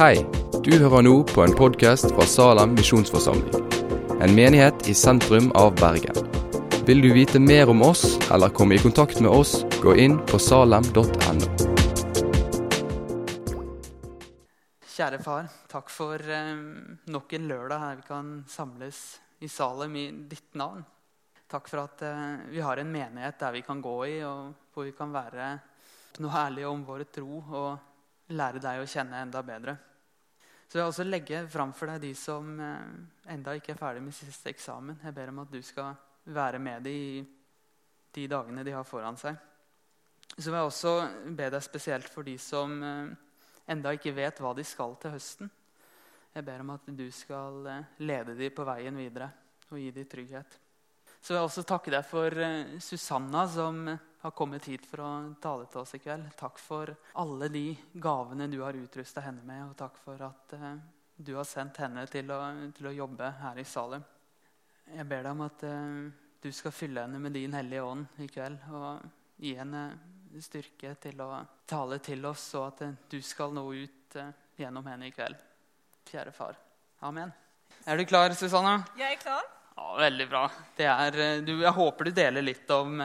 Hei, du hører nå på en podkast fra Salem misjonsforsamling. En menighet i sentrum av Bergen. Vil du vite mer om oss eller komme i kontakt med oss, gå inn på salem.no. Kjære far, takk for eh, nok en lørdag her vi kan samles i Salem i ditt navn. Takk for at eh, vi har en menighet der vi kan gå i, og hvor vi kan være noe ærlige om vår tro og lære deg å kjenne enda bedre. Så jeg vil også legge fram for deg de som eh, enda ikke er ferdig med siste eksamen. Jeg ber om at du skal være med dem i de dagene de har foran seg. Så vil jeg også be deg spesielt for de som eh, enda ikke vet hva de skal til høsten. Jeg ber om at du skal leda lede dem på veien videre og gi dem trygghet. Så vil jeg også takke deg for eh, Susanna, som har kommet hit for å tale til oss i kveld. Takk for alle de gavene du har utrusta henne med, og takk for at eh, du har sendt henne til å, til å, jobbe her i Salem. Jeg ber deg om at du skal fylle henne med din hellige ånd i kveld og gi henne styrke til å tale til oss, og at du skal nå ut gjennom henne i kveld. Kjære far. Amen. Er du klar, Susanna? Jeg er klar. Ja, Veldig bra. Er, du, jeg håper du deler litt om,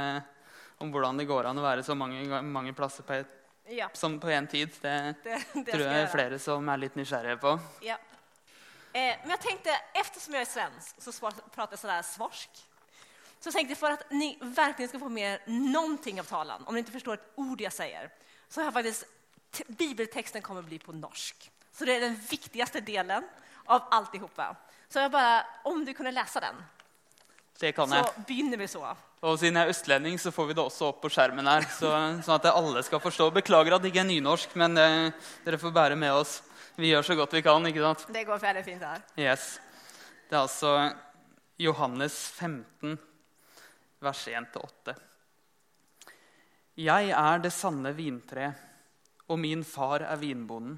om, hvordan det går an å være så mange, mange plasser på, et, ja. som på en tid. Det, det, det tror jeg er flere som er litt nysgjerrige på. Ja. Eh, men jeg tenkte, eftersom jeg er svensk, så prater jeg sånn svorsk. Så jeg tenkte for at ni virkelig skal få med noe av talen, om ni ikke forstår et ord jeg sier, så har faktisk bibelteksten kommer bli på norsk. Så det er den viktigste delen av alltihopa. Så jeg bare, om du kunne lese den. Så begynner vi så. Og siden jeg er østlending, så får vi det også opp på skjermen her. Så, sånn at alle skal forstå. Beklager at det ikke er nynorsk, men eh, dere får bære med oss. Vi gjør så godt vi kan. ikke sant? Det går veldig fint her. Yes. Det er altså Johannes 15, vers 1-8. Jeg er det sanne vintre, og min far er vinbonden.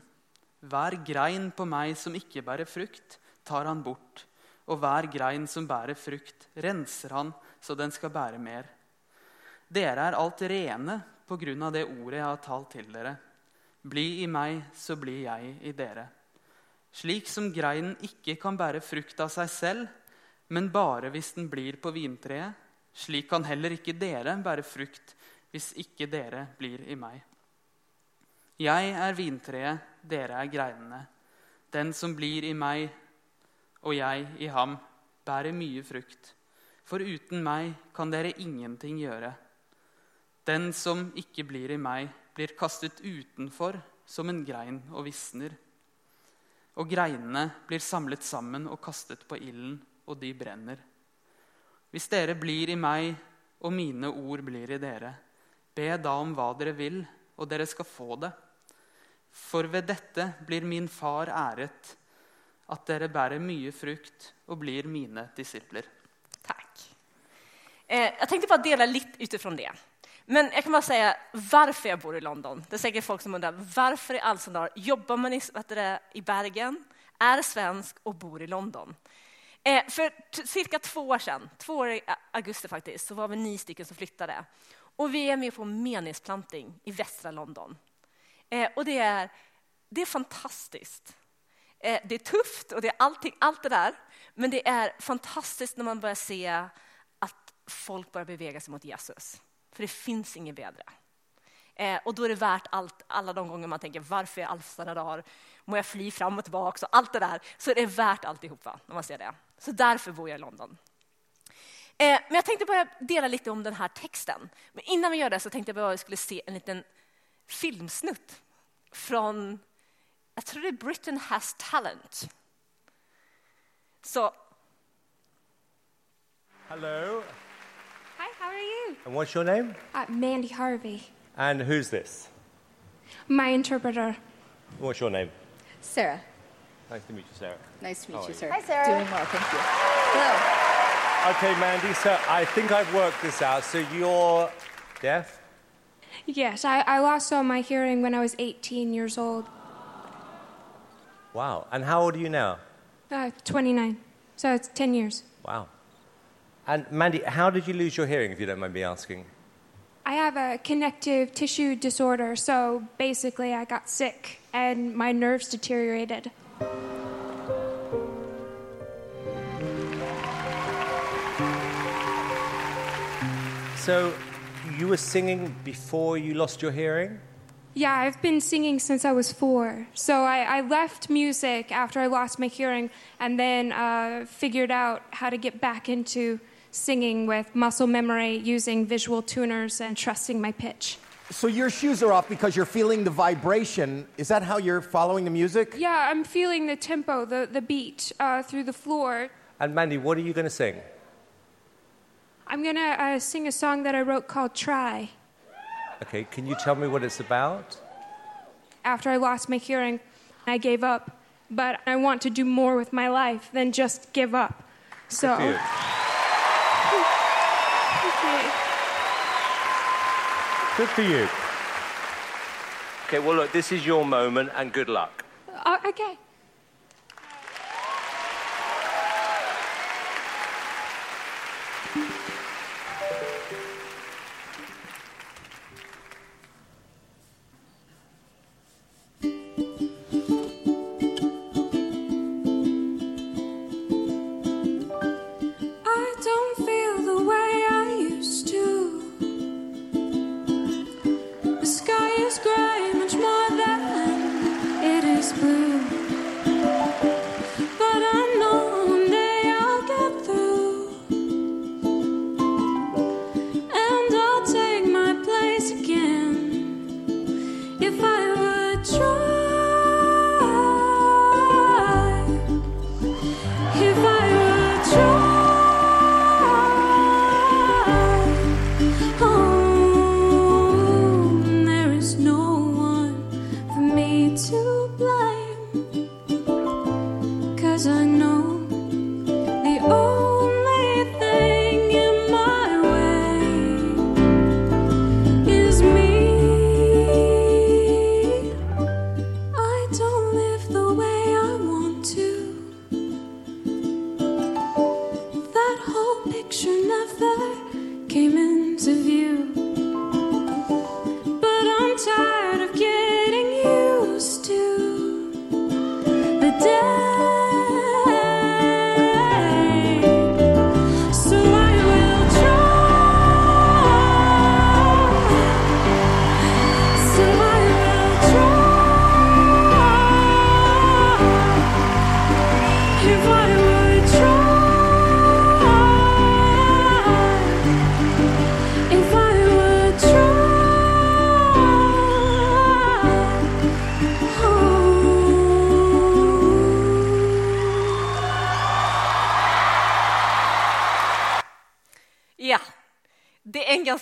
Hver grein på meg som ikke bærer frukt, tar han bort, og hver grein som bærer frukt, renser han så den skal bære mer. Dere er alt rene på grunn av det ordet jeg har talt til dere. Bli i meg, så blir jeg i dere. Slik som greinen ikke kan bære frukt av seg selv, men bare hvis den blir på vintreet, slik kan heller ikke dere bære frukt hvis ikke dere blir i meg. Jeg er vintreet, dere er greinene. Den som blir i meg og jeg i ham, bærer mye frukt. For uten meg kan dere ingenting gjøre. Den som ikke blir i meg, blir kastet utenfor som en grein og visner. Og greinene blir samlet sammen og kastet på ilden, og de brenner. Hvis dere blir i meg, og mine ord blir i dere, be da om hva dere vil, og dere skal få det. For ved dette blir min far æret, att dere bär mycket frukt och blir mina discipler. Tack. Eh, jag tänkte bara dela lite utifrån det. Men jag kan bara säga varför jag bor i London. Det är säkert folk som undrar varför i all sin dar. Jobbar man i, det, i Bergen, är svensk och bor i London. Eh, för cirka två år sedan, två år i augusti faktiskt, så var vi nio stycken som flyttade. Och vi är med på meningsplantning i västra London. Eh, och det är det är fantastiskt. Eh, det är tufft och det är allting, allt det där. Men det är fantastiskt när man börjar se att folk börjar bevega sig mot Jesus. För det finns inget bättre. Eh, och då är det värt allt, alla de gånger man tänker varför är allt sådana dagar? Må jag fly fram och tillbaka? Och allt det där. Så är det värt alltihopa när man ser det. Så därför bor jag i London. Eh, men jag tänkte bara dela lite om den här texten. Men innan vi gör det så tänkte jag bara att vi skulle se en liten filmsnutt från jag tror det är Britain has talent. Så... Hello. Hi, how are you? And what's your name? Uh, Mandy Harvey. And who's this? My interpreter. What's your name? Sarah. Nice to meet you, Sarah. Nice to meet you, you? Sarah. Hi, Sarah. Doing well, thank you. Hello. Okay, Mandy, so I think I've worked this out. So you're deaf? Yes, I, I lost all my hearing when I was 18 years old. Wow. And how old are you now? Uh, 29. So it's 10 years. Wow. And Mandy, how did you lose your hearing, if you don't mind me asking? I have a connective tissue disorder, so basically, I got sick and my nerves deteriorated. So you were singing before you lost your hearing? Yeah, I've been singing since I was four. So I, I left music after I lost my hearing and then uh, figured out how to get back into singing with muscle memory, using visual tuners, and trusting my pitch. So your shoes are off because you're feeling the vibration. Is that how you're following the music? Yeah, I'm feeling the tempo, the, the beat uh, through the floor. And Mandy, what are you going to sing? I'm going to uh, sing a song that I wrote called Try. Okay, can you tell me what it's about? After I lost my hearing, I gave up. But I want to do more with my life than just give up. So. Good for you. Okay. Good for you. Okay, well, look, this is your moment, and good luck. Uh, okay.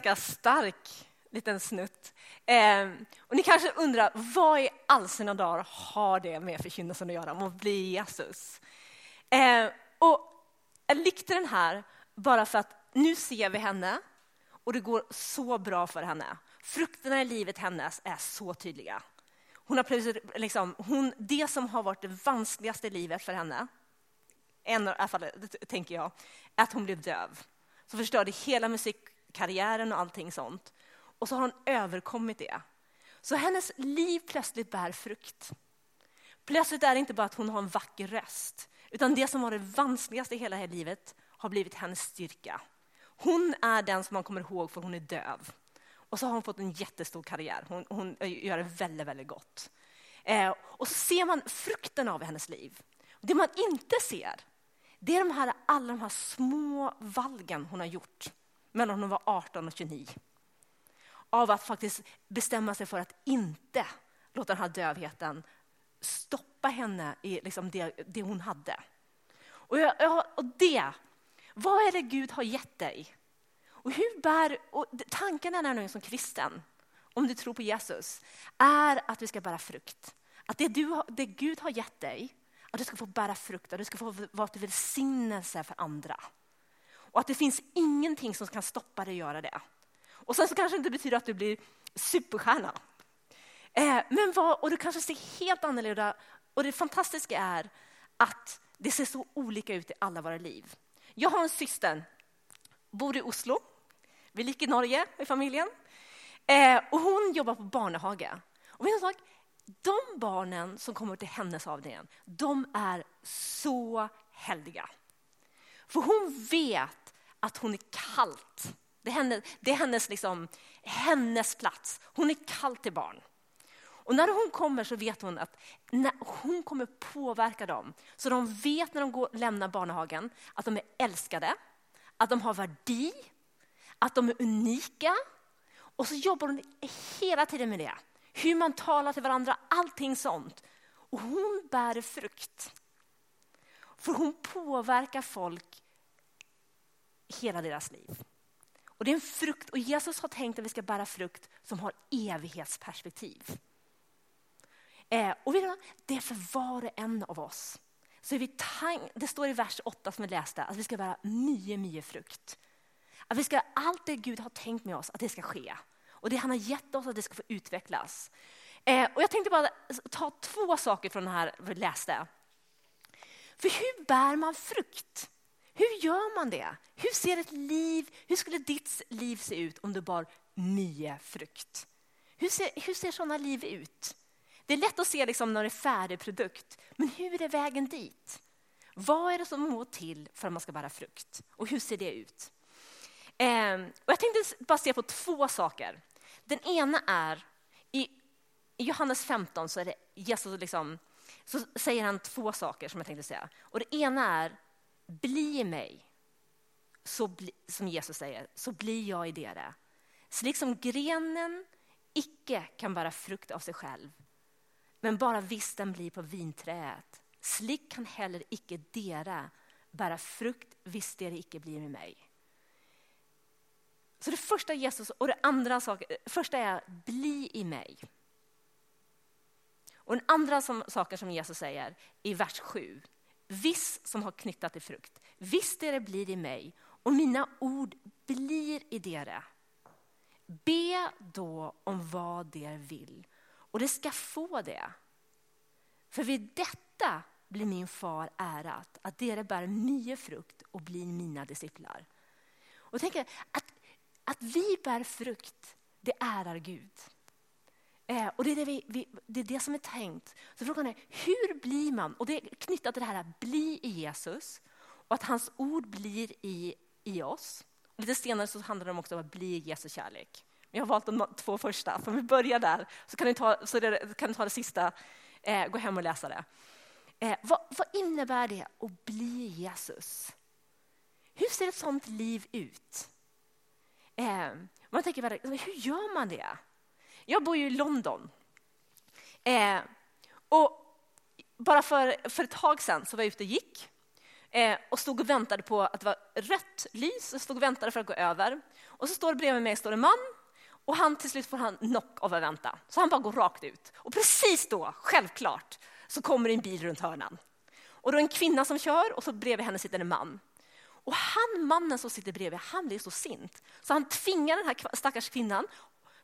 Ganska stark liten snutt. Eh, och ni kanske undrar, vad i all sina dagar har det med förkynnelsen att göra, om att bli Jesus? Eh, och jag likte den här bara för att nu ser vi henne och det går så bra för henne. Frukterna i livet hennes är så tydliga. Hon har plötsligt, liksom, hon, det som har varit det vanskligaste i livet för henne, en, i alla fall, tänker jag, är att hon blev döv. Så förstörde hela musik karriären och allting sånt. Och så har hon överkommit det. Så hennes liv plötsligt bär frukt. Plötsligt är det inte bara att hon har en vacker röst, utan det som var det vanskligaste i hela här livet har blivit hennes styrka. Hon är den som man kommer ihåg för hon är döv. Och så har hon fått en jättestor karriär. Hon, hon gör det väldigt, väldigt gott. Eh, och så ser man frukten av hennes liv. Det man inte ser, det är de här, alla de här små valgen hon har gjort mellan hon var 18 och 29. Av att faktiskt bestämma sig för att inte låta den här dövheten stoppa henne i liksom det, det hon hade. Och, jag, jag, och det, vad är det Gud har gett dig? Och hur bär, och tanken är som kristen, om du tror på Jesus, är att vi ska bära frukt. Att det, du, det Gud har gett dig, att du ska få bära frukt, att du ska få vara till välsignelse för andra. Och att det finns ingenting som kan stoppa dig att göra det. Och sen så kanske det inte betyder att du blir superstjärna. Eh, men vad, och du kanske ser helt annorlunda Och det fantastiska är att det ser så olika ut i alla våra liv. Jag har en syster, bor i Oslo. Vi är lika i Norge i familjen. Eh, och hon jobbar på barnehage. Och vet en sak? De barnen som kommer till hennes avdelning, de är så heldiga. För hon vet att hon är kallt. Det är hennes, det är hennes, liksom, hennes plats. Hon är kall till barn. Och när hon kommer så vet hon att hon kommer påverka dem. Så de vet när de går, lämnar barnhagen att de är älskade, att de har värdi, att de är unika. Och så jobbar hon hela tiden med det. Hur man talar till varandra, allting sånt. Och hon bär frukt. För hon påverkar folk hela deras liv. Och det är en frukt, och Jesus har tänkt att vi ska bära frukt som har evighetsperspektiv. Eh, och vet det är för var och en av oss. Så vi det står i vers 8 som vi läste att vi ska bära mycket, mycket frukt. Att vi ska, allt det Gud har tänkt med oss, att det ska ske. Och det han har gett oss, att det ska få utvecklas. Eh, och jag tänkte bara ta två saker från det här vi läste. För hur bär man frukt? Hur gör man det? Hur ser ett liv, hur skulle ditt liv se ut om du bar nio frukt? Hur ser, hur ser sådana liv ut? Det är lätt att se liksom när det är färdig produkt, men hur är vägen dit? Vad är det som må till för att man ska bära frukt? Och hur ser det ut? Eh, och jag tänkte bara se på två saker. Den ena är, i, i Johannes 15 så är det Jesus liksom, så säger han två saker som jag tänkte säga. Och det ena är, bli i mig, så bli, som Jesus säger, så blir jag i dere. Så liksom grenen icke kan bära frukt av sig själv, men bara visst den blir på vinträet. Slik kan heller icke dera bära frukt, visst det icke blir med mig. Så det första Jesus och det andra sak, första är bli i mig. Och den andra som, saken som Jesus säger i vers 7. Viss som har knyttat till frukt, visst det blir i mig och mina ord blir i dere. Be då om vad det vill och det ska få det. För vid detta blir min far ärat, att dere bär mye frukt och blir mina disciplar. Och tänk att, att vi bär frukt, det ärar Gud. Eh, och det är det, vi, vi, det är det som är tänkt. Så frågan är, hur blir man? Och det är knyttat till det här att bli i Jesus och att hans ord blir i, i oss. Och lite senare så handlar det också om att bli i Jesu kärlek. Jag har valt de två första, så om vi börjar där så kan du ta, så det, kan ni ta det sista, eh, gå hem och läsa det. Eh, vad, vad, innebär det att bli Jesus? Hur ser ett sånt liv ut? Eh, man tänker, hur gör man det? Jag bor ju i London. Eh, och bara för, för ett tag sedan så var jag ute och gick eh, och stod och väntade på att det var rött lys och stod och väntade för att gå över. Och så står det bredvid mig står en man och han till slut får han knock av att vänta. Så han bara går rakt ut. Och precis då, självklart, så kommer en bil runt hörnan. Och då är en kvinna som kör och så bredvid henne sitter en man. Och han, mannen som sitter bredvid, han blir så sint. Så han tvingar den här stackars kvinnan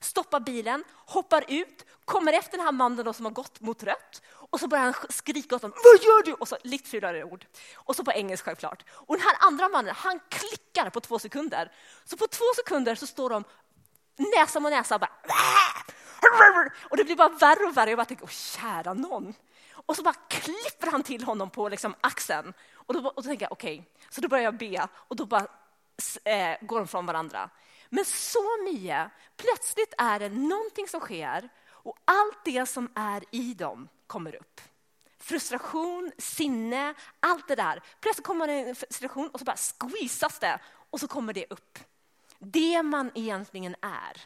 stoppar bilen, hoppar ut, kommer efter den här mannen som har gått mot rött och så börjar han skrika åt honom. Vad gör du? Och så lite fulare ord. Och så på engelska självklart. Och den här andra mannen, han klickar på två sekunder. Så på två sekunder så står de näsa mot näsa och bara och det blir bara värre och värre. Jag bara tänker, åh kära någon. Och så bara klipper han till honom på liksom axeln. Och då, och då tänker jag, okej. Okay. Så då börjar jag be och då bara eh, går de från varandra. Men så Mia, plötsligt är det någonting som sker och allt det som är i dem kommer upp. Frustration, sinne, allt det där. Plötsligt kommer det en frustration och så bara squeezas det och så kommer det upp. Det man egentligen är.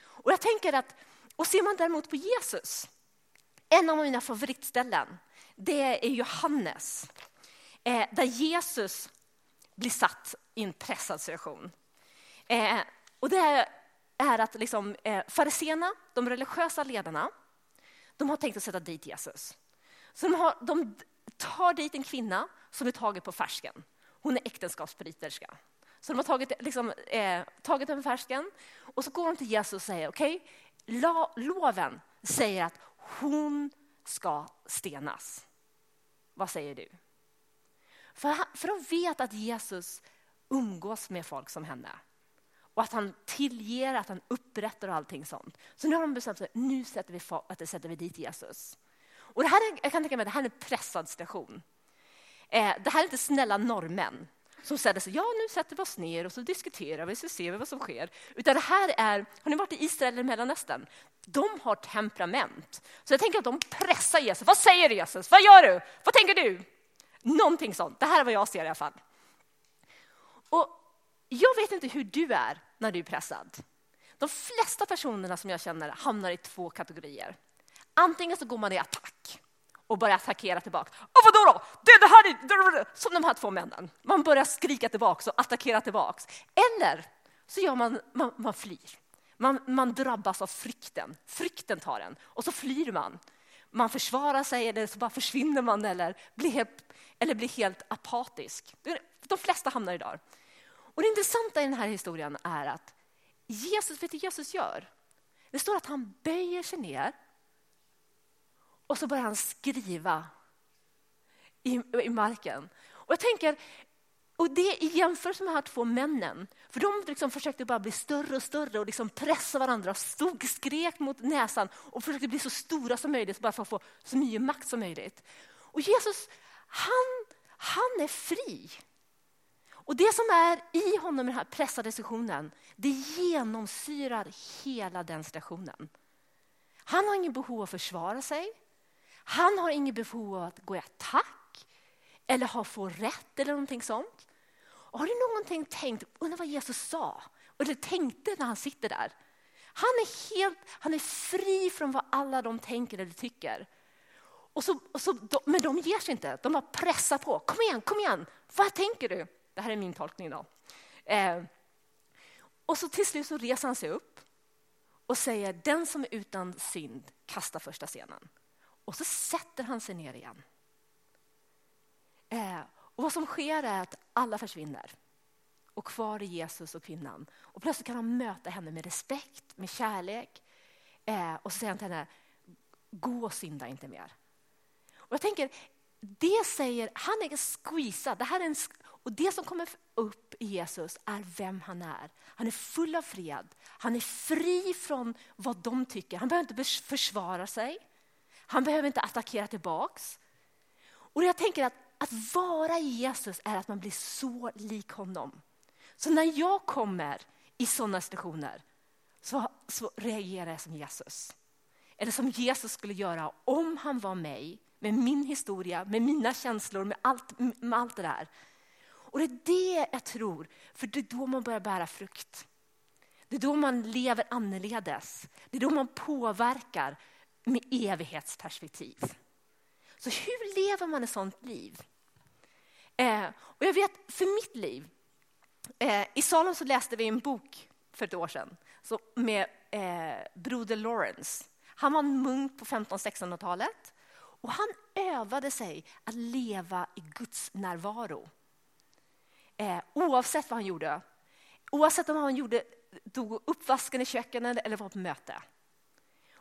Och jag tänker att, och ser man däremot på Jesus, en av mina favoritställen, det är Johannes. Eh, där Jesus blir satt i en pressad situation. Eh, och det är att liksom, eh, fariséerna, de religiösa ledarna, de har tänkt att sätta dit Jesus. Så de, har, de tar dit en kvinna som är tagen på färsken. Hon är äktenskapsbryterska. Så de har tagit, liksom, eh, tagit den färsken och så går de till Jesus och säger okej, okay, loven säger att hon ska stenas. Vad säger du? För, för de vet att Jesus umgås med folk som henne och att han tillger, att han upprättar och allting sånt. Så nu har de bestämt sig, nu sätter vi, att det sätter vi dit Jesus. Och det här är, jag kan tänka mig det här är en pressad station. Eh, det här är inte snälla norrmän som säger så, ja nu sätter vi oss ner och så diskuterar vi så ser vi vad som sker. Utan det här är, har ni varit i Israel eller Mellanöstern? De har temperament. Så jag tänker att de pressar Jesus. Vad säger Jesus? Vad gör du? Vad tänker du? Någonting sånt. Det här är vad jag ser i alla fall. Och jag vet inte hur du är när du är pressad. De flesta personerna som jag känner hamnar i två kategorier. Antingen så går man i attack och börjar attackera tillbaka. Och vadå då? Det, det här är... Som de här två männen. Man börjar skrika tillbaka och attackera tillbaka. Eller så gör man, man, man flyr. Man, man drabbas av frykten. Frykten tar en och så flyr man. Man försvarar sig eller så bara försvinner man eller blir helt, eller blir helt apatisk. De flesta hamnar i där. Och det intressanta i den här historien är att Jesus, vet du Jesus gör? Det står att han böjer sig ner och så börjar han skriva i, i marken. Och jag tänker, och det i jämförelse med de här två männen, för de liksom försökte bara bli större och större och liksom pressa varandra, stod, skrek mot näsan och försökte bli så stora som möjligt bara för att få så mycket makt som möjligt. Och Jesus, han, han är fri. Och det som är i honom i den här pressade situationen, det genomsyrar hela den situationen. Han har ingen behov av att försvara sig. Han har inget behov av att gå i attack eller ha få rätt eller någonting sånt. Och har du någonting tänkt, undrar vad Jesus sa eller tänkte när han sitter där? Han är, helt, han är fri från vad alla de tänker eller tycker. Och så, och så, men de ger sig inte, de bara pressar på. Kom igen, kom igen, vad tänker du? Det här är min tolkning. då. Eh, och så till slut så reser han sig upp och säger den som är utan synd kastar första stenen. Och så sätter han sig ner igen. Eh, och vad som sker är att alla försvinner. Och kvar är Jesus och kvinnan. Och plötsligt kan han möta henne med respekt, med kärlek. Eh, och så säger han till henne, gå och synda inte mer. Och jag tänker, det säger, han är squeezad. Det här är en, och det som kommer upp i Jesus är vem han är. Han är full av fred. Han är fri från vad de tycker. Han behöver inte försvara sig. Han behöver inte attackera tillbaks. Och jag tänker att att vara Jesus är att man blir så lik honom. Så när jag kommer i sådana situationer så, så reagerar jag som Jesus. Eller som Jesus skulle göra om han var mig, med min historia, med mina känslor, med allt, med allt det där. Och det är det jag tror, för det är då man börjar bära frukt. Det är då man lever annorledes. Det är då man påverkar med evighetsperspektiv. Så hur lever man ett sånt liv? Eh, och jag vet, för mitt liv, eh, i Salem så läste vi en bok för ett år sedan så med eh, broder Lawrence. Han var en munk på 1500-1600-talet och han övade sig att leva i Guds närvaro. Eh, oavsett vad han gjorde. Oavsett om han gjorde, tog uppvasken i köket eller var på möte.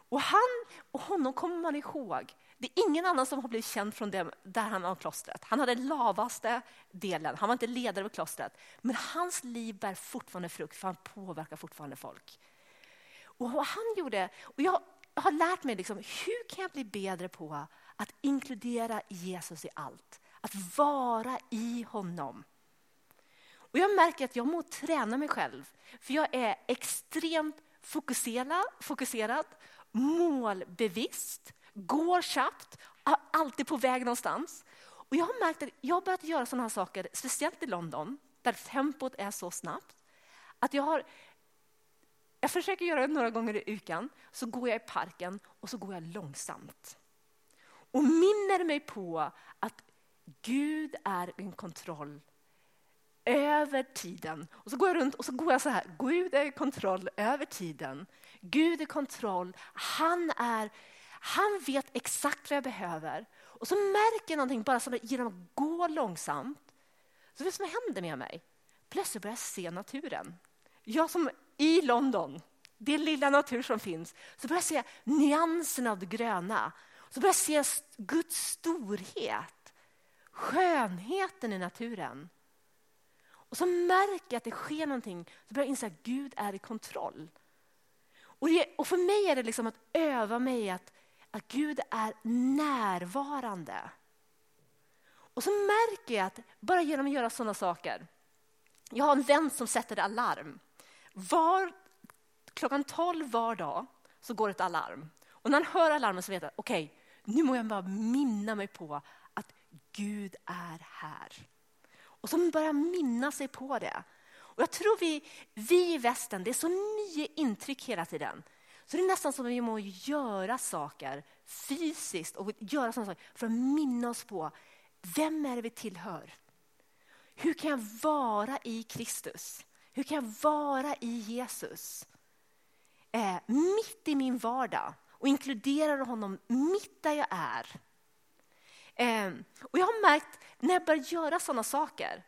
Och, han, och honom kommer man ihåg. Det är ingen annan som har blivit känd från det, där han var klostret. Han hade den lavaste delen, han var inte ledare för klostret. Men hans liv bär fortfarande frukt, för han påverkar fortfarande folk. Och vad han gjorde, och jag har lärt mig liksom, hur kan jag bli bättre på att inkludera Jesus i allt? Att vara i honom. Och jag märker att jag måste träna mig själv, för jag är extremt fokuserad, fokuserad målbevisst, går snabbt, alltid på väg någonstans. Och jag har märkt att jag har börjat göra sådana här saker, speciellt i London, där tempot är så snabbt, att jag har jag försöker göra det några gånger i veckan, så går jag i parken och så går jag långsamt. Och minner mig på att Gud är i kontroll över tiden. Och så går jag runt och så går jag så här. Gud är i kontroll över tiden. Gud är i kontroll. Han, är, han vet exakt vad jag behöver. Och så märker jag någonting bara genom att gå långsamt. Så det som händer med mig? Plötsligt börjar jag se naturen. Jag som i London, det lilla natur som finns, så börjar jag se nyanserna av det gröna. Så börjar jag se Guds storhet, skönheten i naturen. Och så märker jag att det sker någonting. Så börjar jag inse att Gud är i kontroll. Och, det, och för mig är det liksom att öva mig i att, att Gud är närvarande. Och så märker jag att bara genom att göra sådana saker. Jag har en vän som sätter alarm. Var, klockan 12 var dag så går ett alarm. Och när han hör alarmet så vet han, okej, okay, nu må jag bara minna mig på att Gud är här. Och som börjar minna sig på det. Och jag tror vi, vi i västen, det är så mycket intryck hela tiden. Så det är nästan som att vi måste göra saker fysiskt och göra sådana saker för att minna oss på vem är det vi tillhör. Hur kan jag vara i Kristus? Hur kan jag vara i Jesus? Eh, mitt i min vardag och inkluderar honom mitt där jag är. Ehm, och jag har märkt när jag börjar göra sådana saker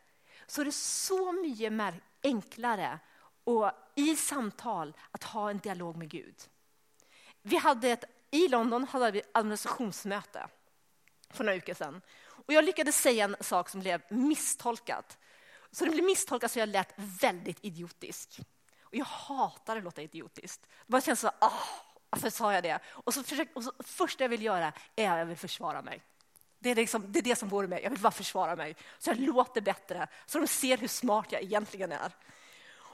så är det så mycket enklare och i samtal att ha en dialog med Gud. Vi hade ett, I London hade vi administrationsmöte för några veckor sedan. Och jag lyckades säga en sak som blev misstolkad. Så det blev misstolkat så jag lät väldigt idiotisk. Och jag hatar att låta idiotiskt. Det bara känns så, ah, varför sa jag det? Och så, försökte, och så första jag vill göra är att jag vill försvara mig. Det är, liksom, det är det som vore mig. Jag vill bara försvara mig. Så jag låter bättre, så de ser hur smart jag egentligen är.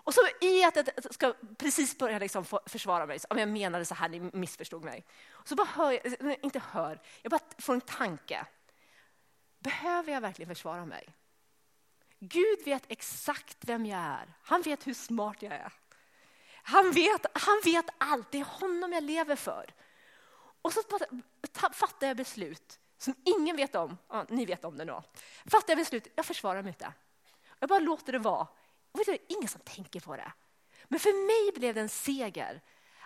Och så i att jag ska precis börja liksom försvara mig, om jag menade så här, ni missförstod mig. Så bara hör jag, inte hör, jag bara får en tanke. Behöver jag verkligen försvara mig? Gud vet exakt vem jag är. Han vet hur smart jag är. Han vet, han vet allt. Det är honom jag lever för. Och så fattar jag beslut som ingen vet om. Ja, ni vet om det nu. Fattar jag beslut, jag försvarar mig inte. Jag bara låter det vara. Och vet du, ingen som tänker på det. Men för mig blev det en seger.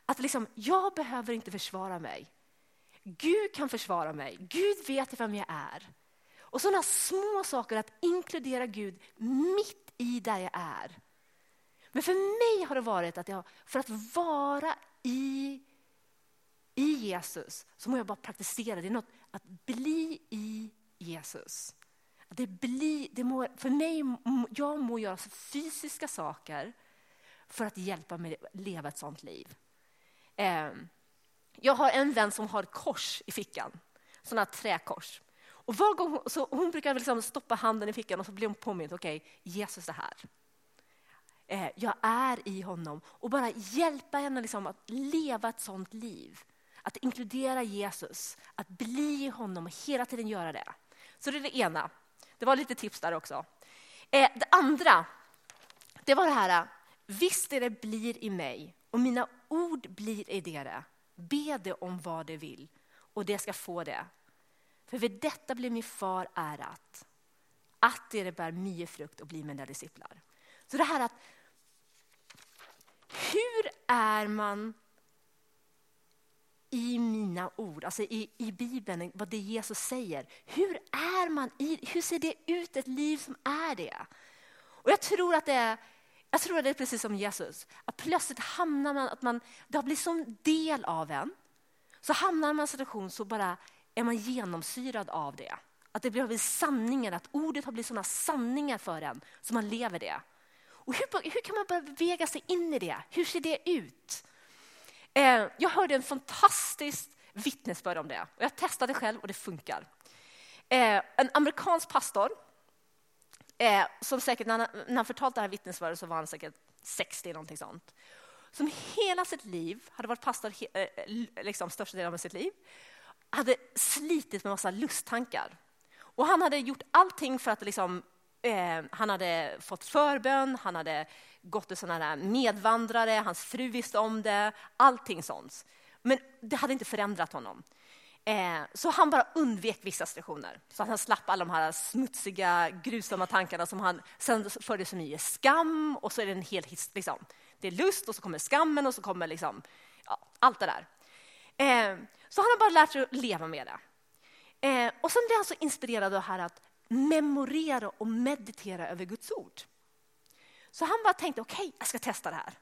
Att liksom, jag behöver inte försvara mig. Gud kan försvara mig. Gud vet vem jag är. Och sådana små saker, att inkludera Gud mitt i där jag är. Men för mig har det varit att jag, för att vara i, i Jesus så må jag bara praktisera. Det är något att bli i Jesus. Att det bli, det må, för mig, jag må göra fysiska saker för att hjälpa mig leva ett sånt liv. Eh, jag har en vän som har ett kors i fickan, sådana träkors. Och var gång hon, så hon brukar liksom stoppa handen i fickan och så blir hon påmind, okej, okay, Jesus är här. Eh, jag är i honom och bara hjälpa henne liksom att leva ett sånt liv. Att inkludera Jesus, att bli i honom och hela tiden göra det. Så det är det ena. Det var lite tips där också. Eh, det andra, det var det här, visst är det blir i mig och mina ord blir i det. Be det om vad det vill och det ska få det. För vid detta blir min far ärat, att det bär mycket frukt och blir mina disciplar. Så det här att hur är man i mina ord, alltså i, i Bibeln, vad det Jesus säger. Hur är man i, hur ser det ut, ett liv som är det? Och jag tror att det är, jag tror att det är precis som Jesus, att plötsligt hamnar man, att man, det har blivit som del av en, så hamnar man i en situation så bara är man genomsyrad av det. Att det blir sanningen, att ordet har blivit sådana sanningar för en, så man lever det. Och hur, hur kan man börja bevega sig in i det? Hur ser det ut? Eh, jag hörde en fantastisk vittnesbörd om det. Jag testade själv och det funkar. Eh, en amerikansk pastor, eh, som säkert när han, när han förtalat det här vittnesbördet så var han säkert 60 någonting sånt. Som hela sitt liv hade varit pastor liksom största delen av sitt liv. Hade slitit med massa lusttankar. Och han hade gjort allting för att liksom, eh, han hade fått förbön, han hade gått till sådana medvandrare, hans fru visste om det, allting sånt. Men det hade inte förändrat honom. Eh, så han bara undvek vissa situationer, så att han slapp alla de här smutsiga, grusamma tankarna som han sen förde som i skam och så är det en hel liksom, Det är lust och så kommer skammen och så kommer liksom, ja, allt det där. Eh, så han har bara lärt sig att leva med det. Eh, och sen blev han så inspirerad av det här att memorera och meditera över Guds ord. Så han bara tänkte, okej, okay, jag ska testa det här.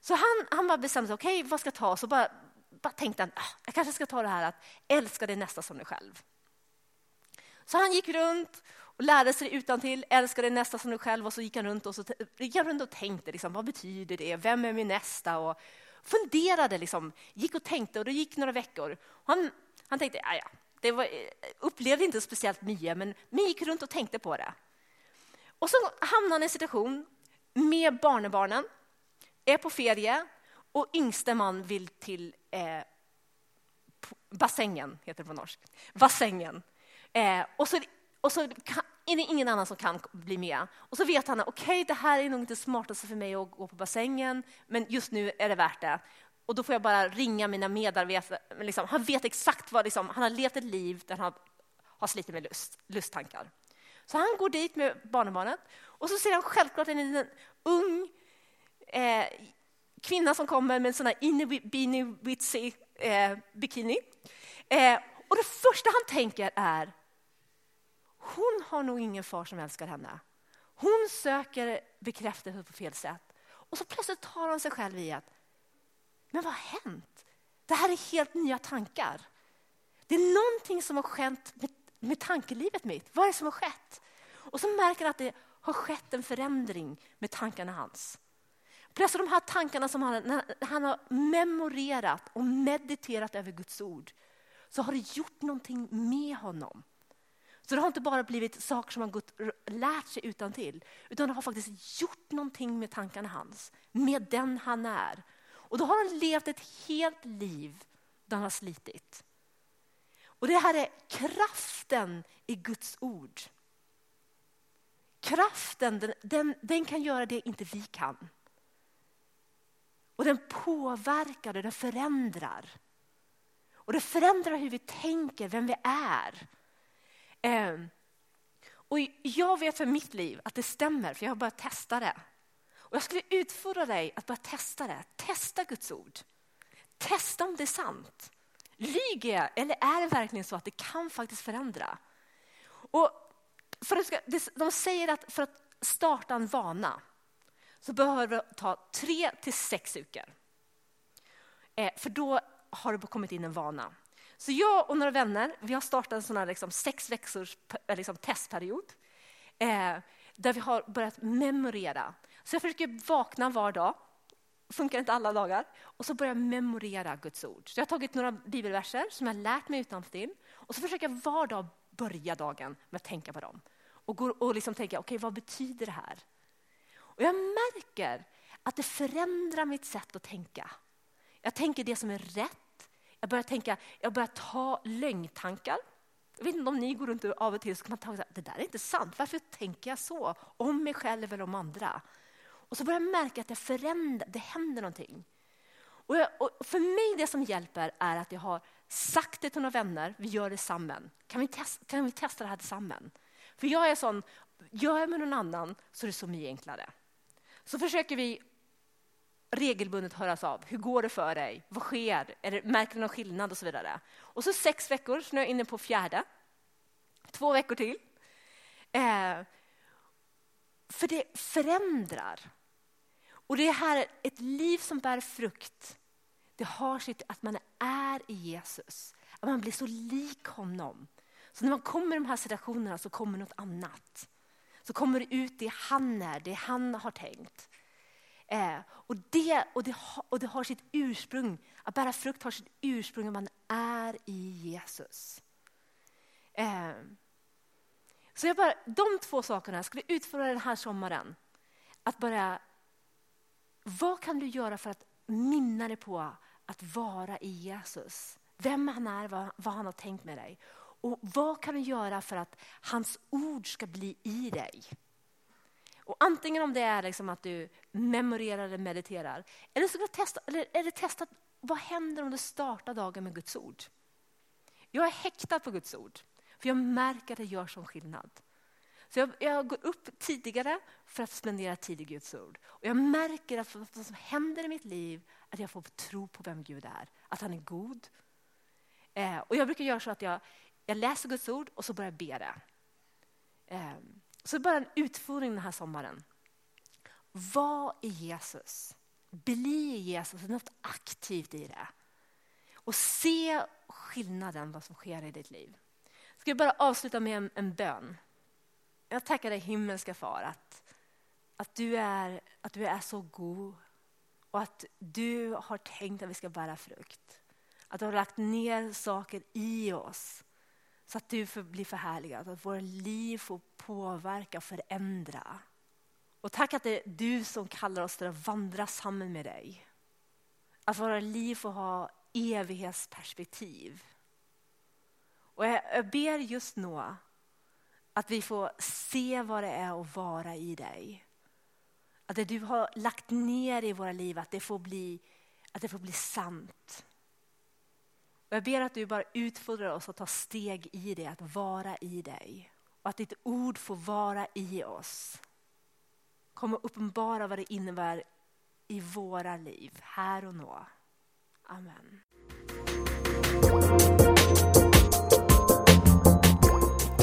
Så han, han bara bestämde sig, okej, okay, vad ska jag ta? Så bara, bara tänkte han, ah, jag kanske ska ta det här att älska din nästa som dig själv. Så han gick runt och lärde sig det utan till, din nästa som dig själv och så gick han runt och, så, gick han runt och tänkte liksom, vad betyder det, vem är min nästa? Och funderade, liksom, gick och tänkte och det gick några veckor. Han, han tänkte, ja, ja, det var, eh, upplevde inte speciellt mycket men, men gick runt och tänkte på det. Och så hamnade han i en situation med barnebarnen, är på ferie och yngste man vill till eh, bassängen, heter det på norsk. Bassängen. Eh, och så, och så kan, är det ingen annan som kan bli med. Och så vet han att okay, det här är nog inte smartaste för mig att gå på bassängen, men just nu är det värt det. Och då får jag bara ringa mina medarbetare. Liksom, han vet exakt vad, liksom, han har levt ett liv där han har slitit med lust, lusttankar. Så han går dit med barnbarnet och så ser han självklart en liten ung eh, kvinna som kommer med en sån här inny witsy eh, bikini. Eh, och det första han tänker är, hon har nog ingen far som älskar henne. Hon söker bekräftelse på fel sätt. Och så plötsligt tar han sig själv i att, men vad har hänt? Det här är helt nya tankar. Det är någonting som har skett med, med tankelivet mitt. Vad är det som har skett? Och så märker han att det har skett en förändring med tankarna hans. Plötsligt de här tankarna som han, han har memorerat och mediterat över Guds ord så har det gjort någonting med honom. Så det har inte bara blivit saker som han gått, lärt sig utan till, utan det har faktiskt gjort någonting med tankarna hans, med den han är. Och då har han levt ett helt liv där han har slitit. Och det här är kraften i Guds ord. Kraften, den, den, den kan göra det inte vi kan. Och den påverkar och den förändrar. Och det förändrar hur vi tänker, vem vi är. Eh, och jag vet för mitt liv att det stämmer, för jag har börjat testa det. Och jag skulle utfordra dig att börja testa det. Testa Guds ord. Testa om det är sant. Lyger jag eller är det verkligen så att det kan faktiskt förändra? Och för att, de säger att för att starta en vana så behöver det ta tre till sex veckor. Eh, för då har det kommit in en vana. Så jag och några vänner vi har startat en sån här liksom sex veckors eh, liksom testperiod eh, där vi har börjat memorera. Så jag försöker vakna var dag, funkar inte alla dagar, och så börjar jag memorera Guds ord. Så jag har tagit några bibelverser som jag lärt mig utantill och så försöker jag var dag börja dagen med att tänka på dem. Och, går, och liksom tänka, okej okay, vad betyder det här? Och jag märker att det förändrar mitt sätt att tänka. Jag tänker det som är rätt. Jag börjar, tänka, jag börjar ta lögntankar. Jag vet inte om ni går runt och av och till så kan man tänka det där är inte sant. Varför tänker jag så? Om mig själv eller om andra. Och så börjar jag märka att det förändrar, det händer någonting. Och, jag, och för mig det som hjälper är att jag har sagt det till några vänner, vi gör det samman. Kan vi, testa, kan vi testa det här tillsammans? För jag är sån, gör jag med någon annan så är det så mycket enklare. Så försöker vi regelbundet höras av. Hur går det för dig? Vad sker? Är det, märker du någon skillnad? Och så vidare. Och så sex veckor, så nu är jag inne på fjärde. Två veckor till. Eh, för det förändrar. Och det här ett liv som bär frukt. Det har sitt att man är i Jesus. Att man blir så lik honom. Så när man kommer i de här situationerna så kommer något annat. Så kommer det ut det han är, det han har tänkt. Eh, och, det, och, det, och det har sitt ursprung, att bära frukt har sitt ursprung att man är i Jesus. Eh, så jag bara, de två sakerna skulle utföra den här sommaren. Att bara, vad kan du göra för att minna dig på att vara i Jesus? Vem han är, vad, vad han har tänkt med dig. Och vad kan du göra för att hans ord ska bli i dig? Och antingen om det är liksom att du memorerar eller mediterar, eller, så testa, eller eller testa vad händer om du startar dagen med Guds ord? Jag är häktad på Guds ord, för jag märker att det gör som skillnad. Så jag, jag, går upp tidigare för att spendera tid i Guds ord. Och jag märker att vad som händer i mitt liv att jag får tro på vem Gud är. Att han är god. Eh, och jag brukar göra så att jag, jag läser Guds ord och så börjar jag be det. Eh, så bara en utfordring den här sommaren. Var i Jesus. Bli Jesus, något aktivt i det. Och se skillnaden, vad som sker i ditt liv. Ska jag bara avsluta med en, en bön. Jag tackar dig himmelska far att, att, du är, att du är så god och att du har tänkt att vi ska bära frukt. Att du har lagt ner saker i oss så att du får bli förhärligad, att våra liv får påverka och förändra. Och tack att det är du som kallar oss till att vandra samman med dig. Att våra liv får ha evighetsperspektiv. Och jag, ber just nu att vi får se vad det är att vara i dig. Att det du har lagt ner i våra liv, att det får bli, att det får bli sant. Och jag ber att du bara utfordrar oss att ta steg i det, att vara i dig. Och att ditt ord får vara i oss. Kom och uppenbara vad det innebär i våra liv, här och nu. Amen.